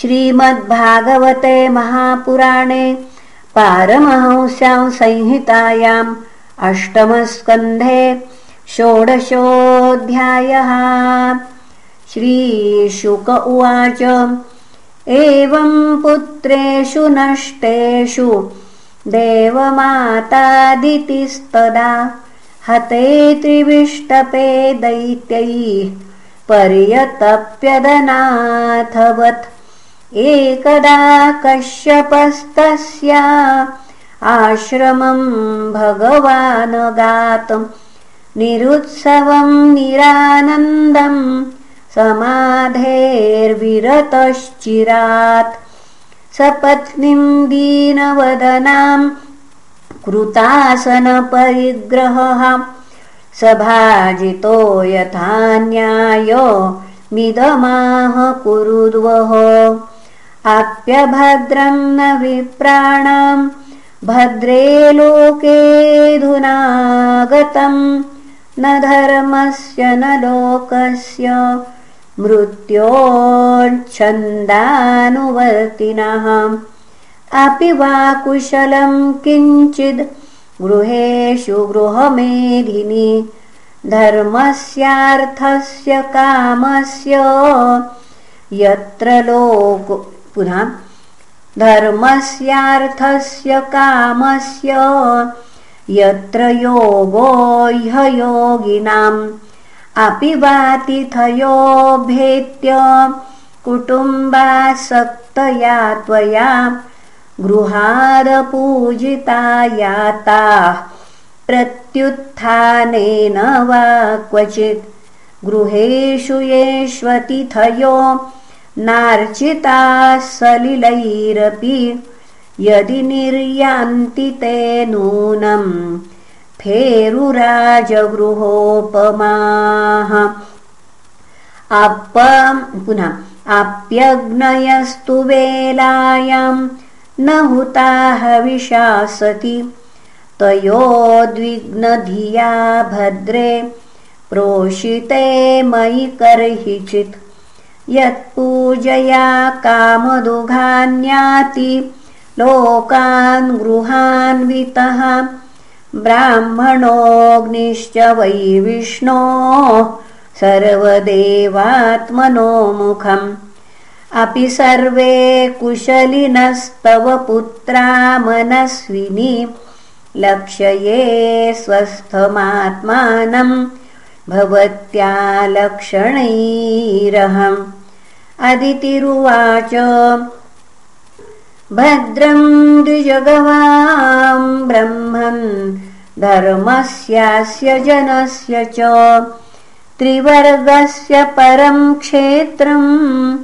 श्रीमद्भागवते महापुराणे पारमहंस्यां संहितायाम् अष्टमस्कन्धे षोडशोऽध्यायः। श्रीशुक उवाच एवं पुत्रेषु नष्टेषु देवमातादितिस्तदा हते त्रिविष्टपे दैत्यैः पर्यतप्यदनाथवत् एकदा कश्यपस्तस्या आश्रमं भगवानगातं निरुत्सवं निरानन्दं समाधेर्विरतश्चिरात्। सपत्नीं दीनवदनां कृतासनपरिग्रहः सभाजितो यथा न्याय मिदमाह कुरुद्वः आप्यभद्रं न विप्राणां भद्रे लोकेऽधुनागतं न धर्मस्य न लोकस्य मृत्योच्छन्दानुवर्तिनः अपि वा कुशलं किञ्चिद् गृहेषु गृहमेधिनि धर्मस्यार्थस्य कामस्य यत्र लोक पुनः धर्मस्यार्थस्य कामस्य यत्र योगो ह्ययोगिनाम् अपि वातिथयोभेत्य कुटुम्बासक्तया त्वया गृहादपूजिता याताः प्रत्युत्थानेन वा क्वचित् गृहेषु येष्वतिथयो नार्चिताः सलिलैरपि यदि निर्यान्ति ते नूनं फेरुराजगृहोपमाः। अप पुनः आप्यग्नयस्तु वेलायां न हुताः विशासति। तयोद्विग्नधिया भद्रे प्रोषिते मयि कर्हिचित् यत्पूजया कामदुघान्याति लोकान् गृहान्वितः ब्राह्मणोऽग्निश्च वै विष्णोः सर्वदेवात्मनोमुखम्। अपि सर्वे कुशलिनस्तव पुत्रा मनस्विनी लक्ष्ये स्वस्थमात्मानं भवत्या लक्षणैरहम् अदितिरुवाच। भद्रं द्विजगवां ब्रह्मन् धर्मस्यास्य जनस्य च। त्रिवर्गस्य परं क्षेत्रम्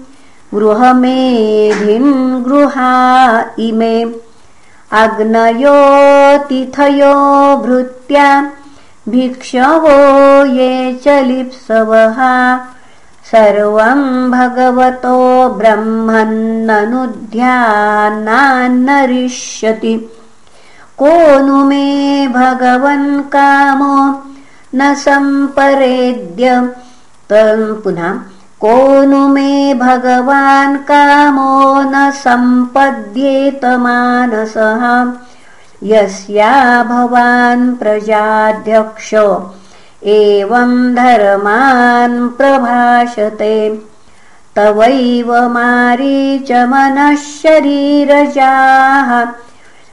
गृहमेधिन् गृहा इमे। अग्नयोतिथयो भृत्या भिक्षवो ये च लिप्सवः सर्वं भगवतो ब्रह्मन्ननुध्यान्नान्नरिष्यति को नु मे भगवन् कामो न सम्परेद्य। पुनः को नु मे भगवान् कामो न सम्पद्येतमानसः। यस्या भवान् प्रजाध्यक्ष एवं धर्मान् प्रभाषते। तवैव शरीरजाः।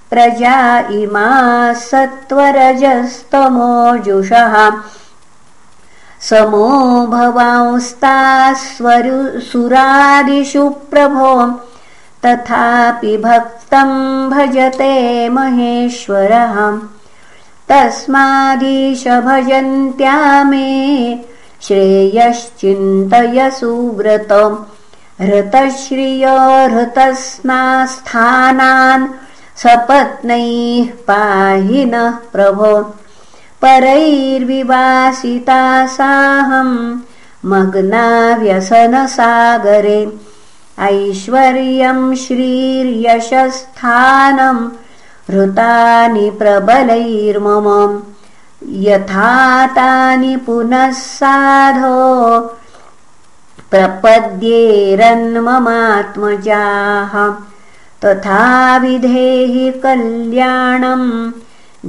प्रजा इमा सत्त्वरजस्तमोजुषः। समो सुरादिषु प्रभो। तथापि भक्तं भजते महेश्वरः तस्मादीश भजन्त्या मे श्रेयश्चिन्तय सुव्रत हृतश्रिय हृतस्नास्थानान् सपत्नैः पाहि नः प्रभो। परैर्विवासिता साहं मग्ना व्यसनसागरे ऐश्वर्यं श्रीर्यशस्थानम् हृतानि प्रबलैर्मम। यथा तानि पुनः साधो प्रपद्येरन्ममात्मजाः। तथा विधेहि कल्याणम्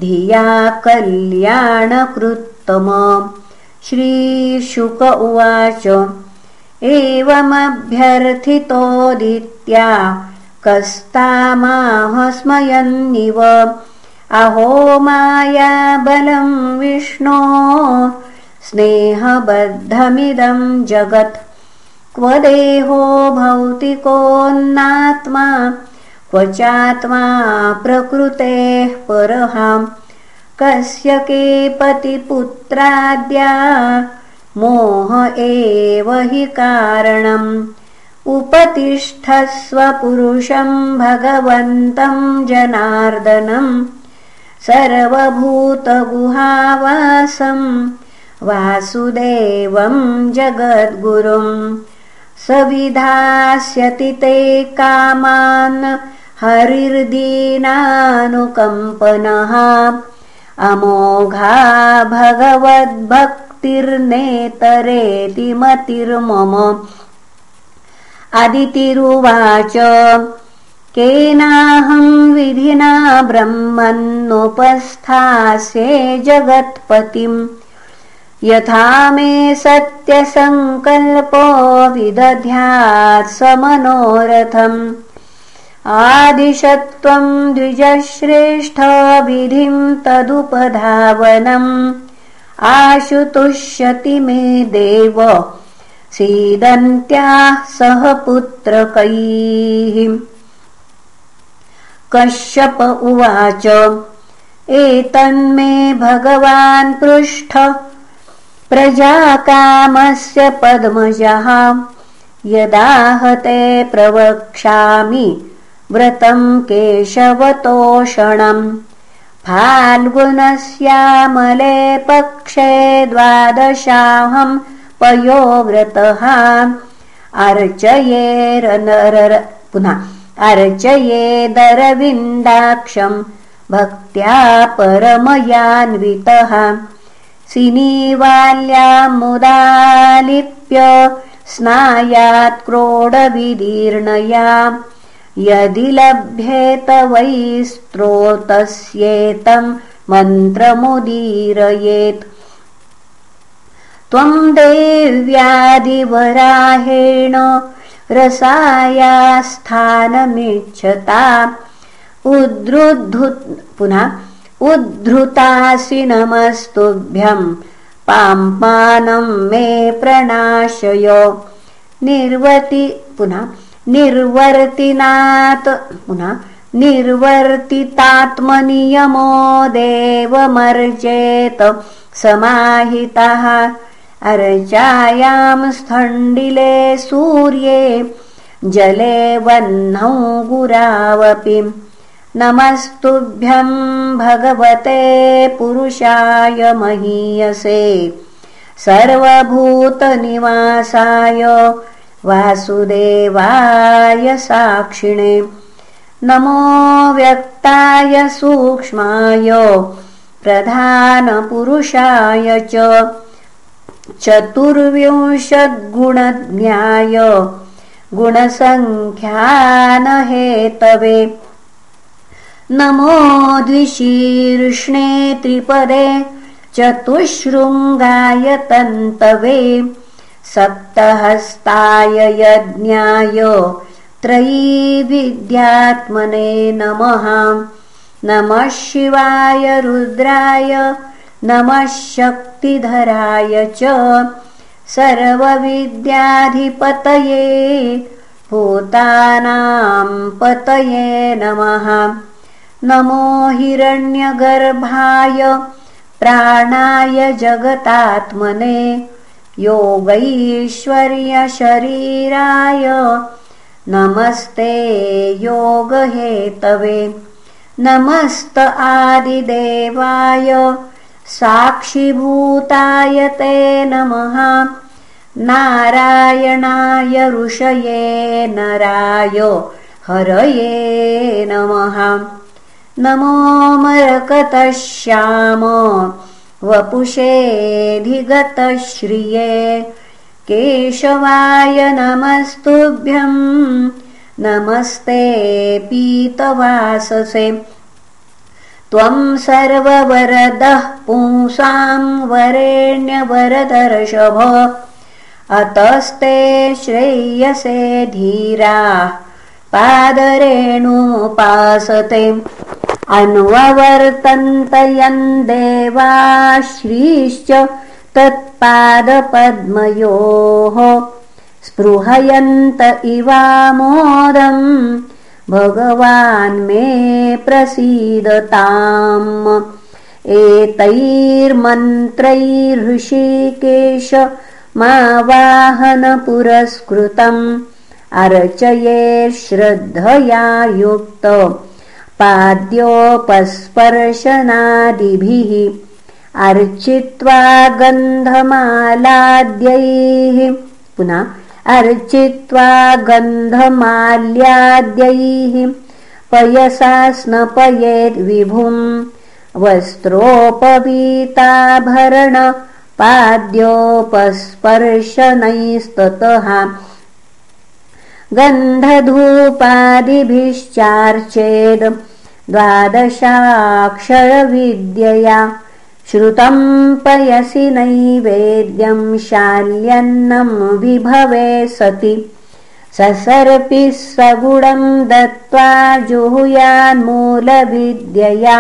धिया कल्याणकृत्तम। श्रीशुक उवाच एवमभ्यर्थितोदित्या कस्तामाह स्मयन्निव अहो मायाबलं विष्णो स्नेहबद्धमिदं जगत्। क्व देहो भौतिकोन्नात्मा क्व चात्मा प्रकृतेः परहाम् कस्य के पतिपुत्राद्या मोह एव हि कारणम् उपतिष्ठस्वपुरुषं भगवन्तं जनार्दनम् सर्वभूतगुहावासं वासुदेवं जगद्गुरुम् सविधास्यति ते कामान् हरिर्दीनानुकम्पनः अमोघा भगवद्भक्तिर्नेतरेति मतिर्मम अदितिरुवाच केनाहं विधिना ब्रह्मन्नुपस्थास्ये जगत्पतिम्। यथा मे सत्यसङ्कल्पो विदध्यात् स मनोरथम् आदिशत्वं द्विजश्रेष्ठविधिं तदुपधावनम्। आशुतुष्यति मे देव सीदन्त्याः सह पुत्रकैः। कश्यप उवाच एतन्मे भगवान् पृष्ठ। प्रजाकामस्य पद्मजः यदाहते प्रवक्ष्यामि व्रतं केशवतोषणम्। फाल्गुनस्यामले पक्षे द्वादशाहं पयोव्रतः अर्चयेरनर पुनः। अर्चयेदरविन्दाक्षं भक्त्या परमयान्वितः। सिनीवाल्यामुदालिप्य स्नायात् क्रोडविदीर्णया। यदि लभ्येत वै स्त्रोतस्येतं मन्त्रमुदीरयेत् त्वं देव्यादिवराहेण रसायास्थानमिच्छता। उद्धृद्धु पुनः उद्धृतासि नमस्तुभ्यं पाम्पानं मे प्रणाशय। निर्वति पुनः निर्वर्तिनात् पुनः निर्वर्तितात्मनियमो देवमर्जेत समाहितः अर्चायां स्थण्डिले सूर्ये जले वह्नौ गुरावपि। नमस्तुभ्यं भगवते पुरुषाय महीयसे सर्वभूतनिवासाय वासुदेवाय साक्षिणे। नमो व्यक्ताय सूक्ष्माय प्रधानपुरुषाय च चतुर्विंशद्गुणज्ञाय गुणसङ्ख्यानहेतवे नमो द्विशीर्ष्णे त्रिपदे चतुश्शृङ्गाय तन्तवे। सप्तहस्ताय यज्ञाय त्रयीविद्यात्मने नमः। नमः शिवाय रुद्राय नमः शक्तिधराय च सर्वविद्याधिपतये भूतानां पतये नमः। नमो हिरण्यगर्भाय प्राणाय जगतात्मने योगैश्वर्यशरीराय नमस्ते योगहेतवे। नमस्त आदिदेवाय साक्षिभूताय ते नमः। नारायणाय ऋषये नराय हरये नमः। नमो मरकतश्याम वपुषेऽधिगतश्रिये केशवाय नमस्तुभ्यं। नमस्ते पीतवाससे त्वं सर्ववरदः पुंसां वरेण्यवरदर्शभ। अतस्ते श्रेयसे धीराः पादरेणुमुपासते अन्ववर्तन्तयन् देवाश्रीश्च तत्पादपद्मयोः। स्पृहयन्त इवामोदम् भगवान् मे प्रसीदताम्। एतैर्मन्त्रैर्हृषिकेश मा वाहनपुरस्कृतम् अर्चये श्रद्धया युक्त पाद्योपस्पर्शनादिभिः अर्चित्वा गन्धमालाद्यैः। पुनः अर्चित्वा गन्धमाल्याद्यैः पयसा स्नपयेद्विभुम् वस्त्रोपवीताभरण पाद्योपस्पर्शनैस्ततः गन्धधूपादिभिश्चार्चेद् द्वादशाक्षरविद्यया श्रुतं पयसि नैवेद्यं शाल्यन्नं विभवे सति। ससर्पिः सगुणं दत्त्वा जुहुयान्मूलविद्यया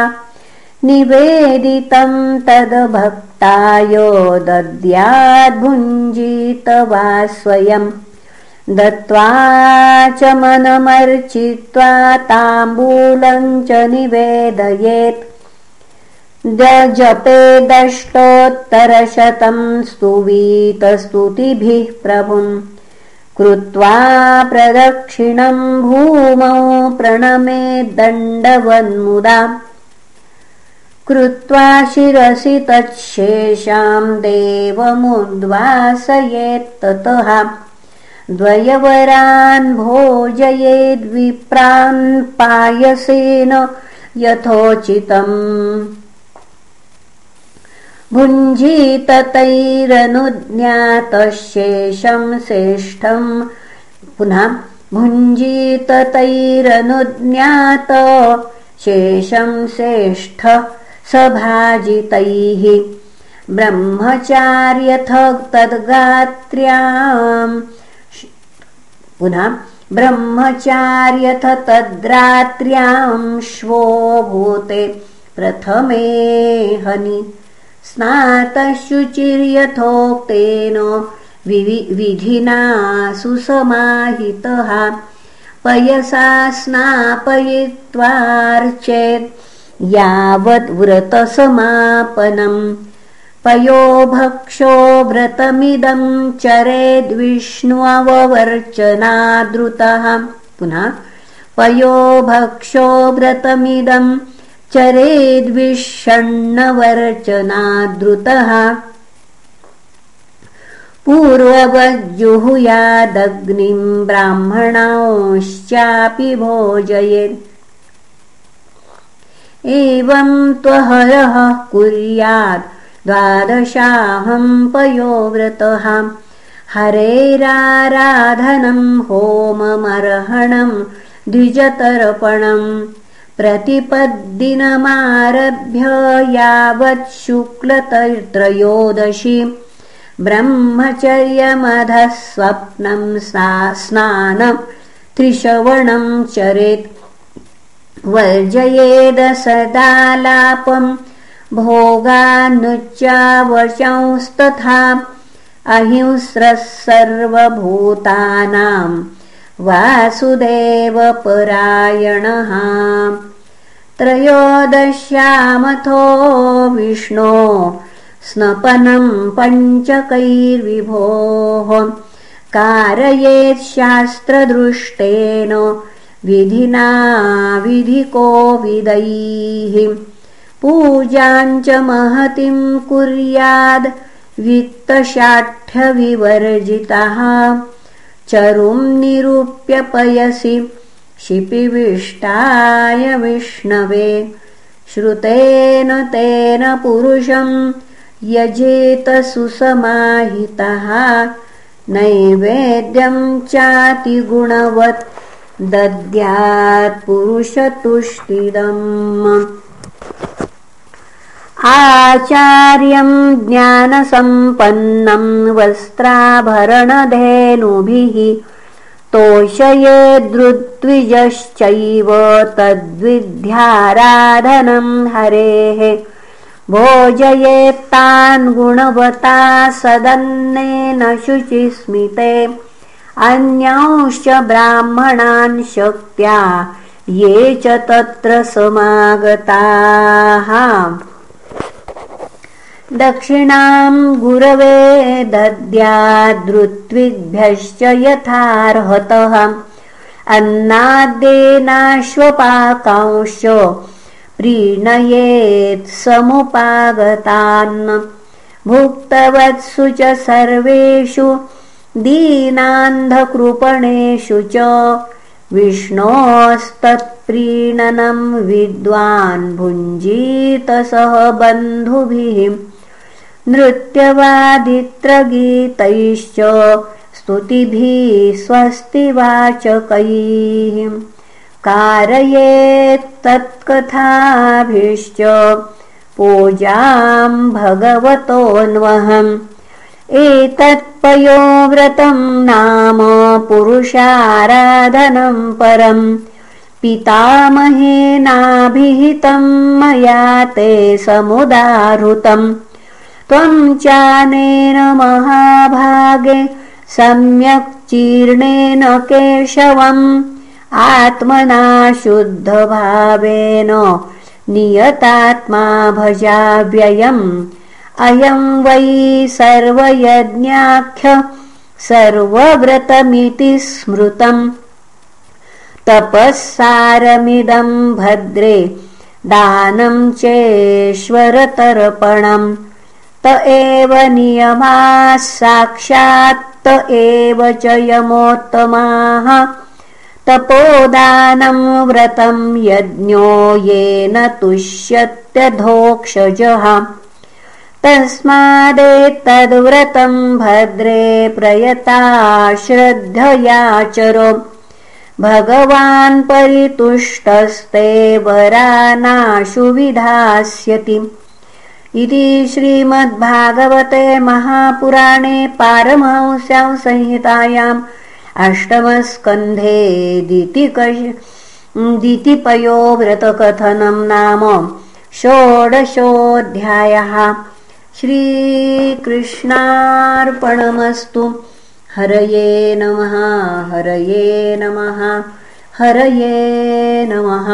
निवेदितं तद्भक्तायो दद्याद्भुञ्जीत वा स्वयम् दत्त्वा च मनमर्चित्वा ताम्बूलं च निवेदयेत् जपेदष्टोत्तरशतं स्तुवीतस्तुतिभिः प्रभुम्। कृत्वा प्रदक्षिणं भूमौ प्रणमे दण्डवन्मुदा। कृत्वा शिरसि तच्छेषां देवमुद्वासयेत्ततः। द्वयवरान् भोजयेद्विप्रान् पायसेन यथोचितम् भुञ्जीततैरनुज्ञातशेषं श्रेष्ठं। पुनः भुञ्जीततैरनुज्ञात शेषं श्रेष्ठ सभाजितैः। ब्रह्मचार्यथ तद्गात्र्याम् पुनः ब्रह्मचार्यथ तद्रात्र्यां श्वो भूते। प्रथमे हनि स्नातशुचिर्यथोक्तेन विधिना सुसमाहितः। पयसा स्नापयित्वार्चेत् यावद्व्रतसमापनम् पयोभक्षो व्रतमिदं चरेद्विष्णुववर्चनादृतः पुनः पयोभक्षो व्रतमिदं चरेद्विषण्णवर्चनादृतः पूर्ववज्जुहुयादग्निं ब्राह्मणांश्चापि भोजयेत्। एवं त्वहरः कुर्यात् द्वादशाहं पयोव्रतः हरेराराधनं होममर्हणं द्विजतर्पणम् प्रतिपद्दिनमारभ्य यावत् शुक्लतत्रयोदशी। ब्रह्मचर्यमधः स्वप्नं स्नानं त्रिश्रवणं चरेत्। वर्जयेद सदालापम् भोगानुच्चावचंस्तथा अहिंस्रः सर्वभूतानां वासुदेवपरायणः। त्रयोदश्यामथो विष्णो स्नपनं पञ्चकैर्विभोः। कारयेत् शास्त्रदृष्टेन विधिना विधिको विदैः पूजाञ्च महतिं कुर्याद् वित्तशाठ्यविवर्जितः चरुं निरूप्य पयसि शिपिविष्टाय विष्णवे। श्रुतेन तेन पुरुषं यजेत सुसमाहितः नैवेद्यं चातिगुणवत्। दद्यात् पुरुषतुष्टिदम् आचार्यं ज्ञानसम्पन्नं वस्त्राभरणधेनुभिः तोषयेद्रुद्विजश्चैव तद्विद्याराधनं हरेः। भोजयेत्तान् गुणवता सदन्नेन शुचिस्मिते। अन्यांश्च ब्राह्मणान् शक्त्या ये च तत्र समागताः दक्षिणां गुरवे दद्यादृत्विभ्यश्च यथार्हतः। अन्नाद्येनाश्वपाकांश्च प्रीणयेत् समुपागतान्। भुक्तवत्सु च सर्वेषु दीनान्धकृपणेषु च विष्णोस्तत्प्रीणनं विद्वान् भुञ्जीत सह बन्धुभिः नृत्यवादित्रगीतैश्च स्तुतिभिः स्वस्तिवाचकैः कारयेत्तत्कथाभिश्च पूजां भगवतोऽन्वहम्। एतत्पयोव्रतं नाम पुरुषाराधनं परम् पितामहेनाभिहितं मया ते समुदाहृतम् त्वं चानेन महाभागे सम्यक् चीर्णेन केशवम् आत्मना शुद्धभावेन नियतात्मा भजाव्ययम् अयं वै सर्वयज्ञाख्य सर्वव्रतमिति स्मृतम्। तपःसारमिदं भद्रे दानं चेश्वरतर्पणम् त एव नियमाः साक्षात् एव च यमोत्तमाः तपोदानं व्रतं यज्ञो येन तुष्यत्यधोक्षजः। तस्मादेतद्व्रतं भद्रे प्रयता श्रद्धयाचरो भगवान् परितुष्टस्ते वरानाशु विधास्यति इति श्रीमद्भागवते महापुराणे पारमहंस्यां संहितायाम् अष्टमस्कन्धे दितिपयो व्रतकथनं नाम षोडशोऽध्यायः। श्रीकृष्णार्पणमस्तु। हरये नमः हरये नमः हरये नमः